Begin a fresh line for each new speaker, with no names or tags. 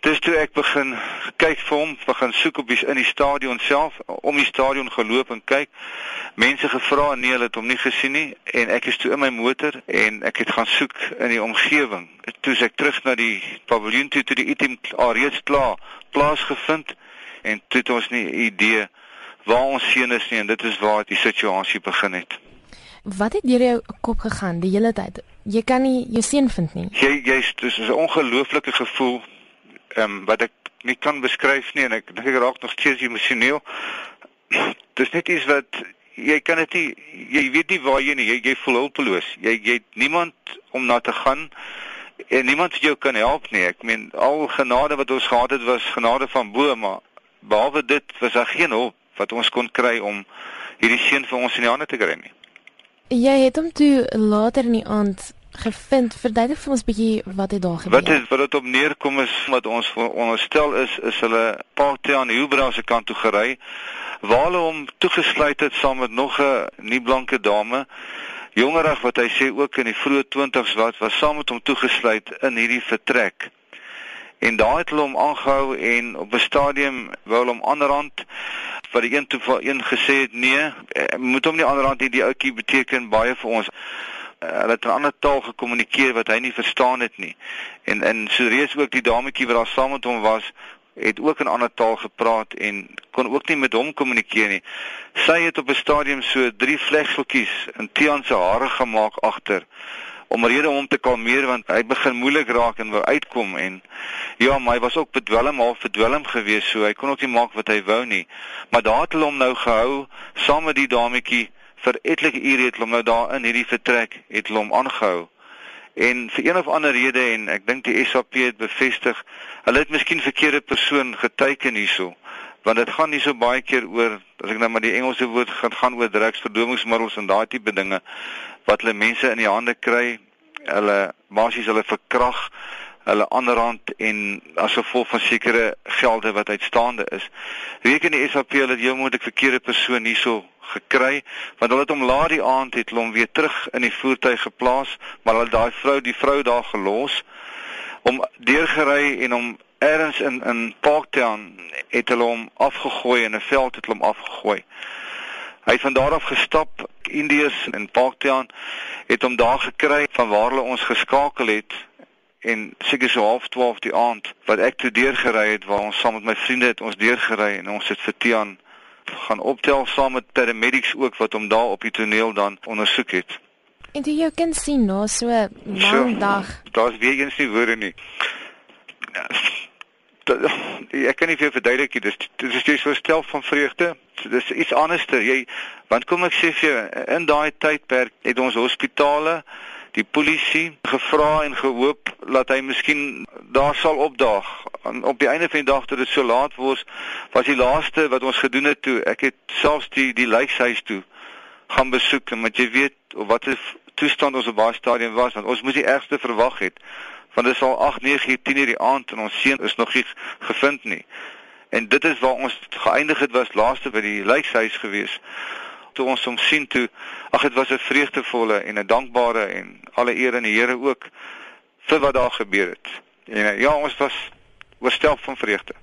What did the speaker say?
Dis toe ek begin kyk vir hom, begin soek op die in die stadion self, om die stadion geloop en kyk. Mense gevra nee, hulle het hom nie gesien nie en ek is toe in my motor en ek het gaan soek in die omgewing. Toe ek terug na die paviljoen toe, toe die item alreeds klaar plaasgevind en toe het ons nie idee waar ons seun is nie en dit is waar die situasie begin het.
Wat het deur jou kop gegaan die hele tyd? Jy kan nie jou seun vind nie.
Jy jy's dis 'n ongelooflike gevoel ehm um, wat ek nie kan beskryf nie en ek dink ek raak nog steeds emosioneel. Dis net iets wat jy kan dit nie jy weet nie waar jy nie jy, jy voel hulpeloos. Jy jy het niemand om na te gaan en niemand wat jou kan help nie. Ek meen al genade wat ons gehad het was genade van bo, maar behalwe dit was daar geen hulp wat ons kon kry om hierdie seun vir ons in die hande te kry nie.
Jy het hom toe later in die aand gevind. Verduidelik vir ons bietjie wat het daar gebeur.
Wat het wat dit op neerkom is wat ons onderstel is is hulle paartjie aan Hubra se kant toe gery waar hulle hom toegesluit het saam met nog 'n nie blanke dame jongerig wat hy sê ook in die vroeë 20's wat was saam met hom toegesluit in hierdie vertrek. En daar het hulle hom aangehou en op 'n stadium wou hulle hom aanrand wat die een toe vir een gesê het nee, eh, moet hom nie aanrand nie, die ouetjie beteken baie vir ons. Eh, hulle het 'n ander taal gekommunikeer wat hy nie verstaan het nie. En so reeds ook die dametjie wat daar saam met hom was, het ook 'n ander taal gepraat en kon ook nie met hom kommunikeer nie. Sy het op 'n stadium so drie vlegseltjies in Tian se hare gemaak agter om rede om hom te kalmeer want hy begin moeilik raak en wou uitkom en ja, maar hy was ook bedwelm half verdwelm geweest so hy kon ook nie maak wat hy wou nie. Maar daar het hulle hom nou gehou saam met die dametjie vir etlike ure het hom nou daar in hierdie vertrek het hom aangehou. En vir een of ander rede en ek dink die SAP het bevestig, hulle het miskien verkeerde persoon geteken hierso, want dit gaan nie so baie keer oor as ek nou maar die Engelse woord gaan gaan oor drugsverdowingsmiddels en daai tipe dinge wat hulle mense in die hande kry, hulle basies hulle verkrag hulle aanrand en as gevolg van sekere gelde wat uitstaande is. Reken die SAP hulle jy moet ek verkeerde persoon hierso gekry want hulle het hom laat die aand het hom weer terug in die voertuig geplaas, maar hulle daai vrou, die vrou daar gelos om deurgery en hom ergens in in Parktown het hulle hom afgegooi in 'n veld het hulle hom afgegooi. Hy het van daar af gestap Indiërs in Parktown het hom daar gekry van waar hulle ons geskakel het en seker so half 12 die aand wat ek toe deurgery het waar ons saam met my vriende het ons deurgery en ons het vir Tian gaan optel saam met paramedics ook wat hom daar op die toneel dan ondersoek het.
En jy kan sien nou so 'n lang dag.
Daar's weer eens nie woorde nie. Ja, ek kan nie vir jou verduidelik nie. Dis dis is jy so stel van vreugde. Dis iets anderste. Jy want kom ek sê vir jou in daai tydperk het ons hospitale die polisie gevra en gehoop dat hy miskien daar sal opdaag. En op die einde van die dag toe dit so laat word, was die laaste wat ons gedoen het toe ek het selfs die die lijkhuis toe gaan besoek en wat jy weet of wat 'n toestand ons op baie stadium was want ons moes die ergste verwag het want dit is al 8 9 10 uur die aand en ons seun is nog nie gevind nie. En dit is waar ons geëindig het was laaste by die lijkhuis gewees toe ons hom sien toe ag dit was 'n vreugdevolle en 'n dankbare en alle eer aan die Here ook vir wat daar gebeur het. En ja, ons was oorstelp van vreugde.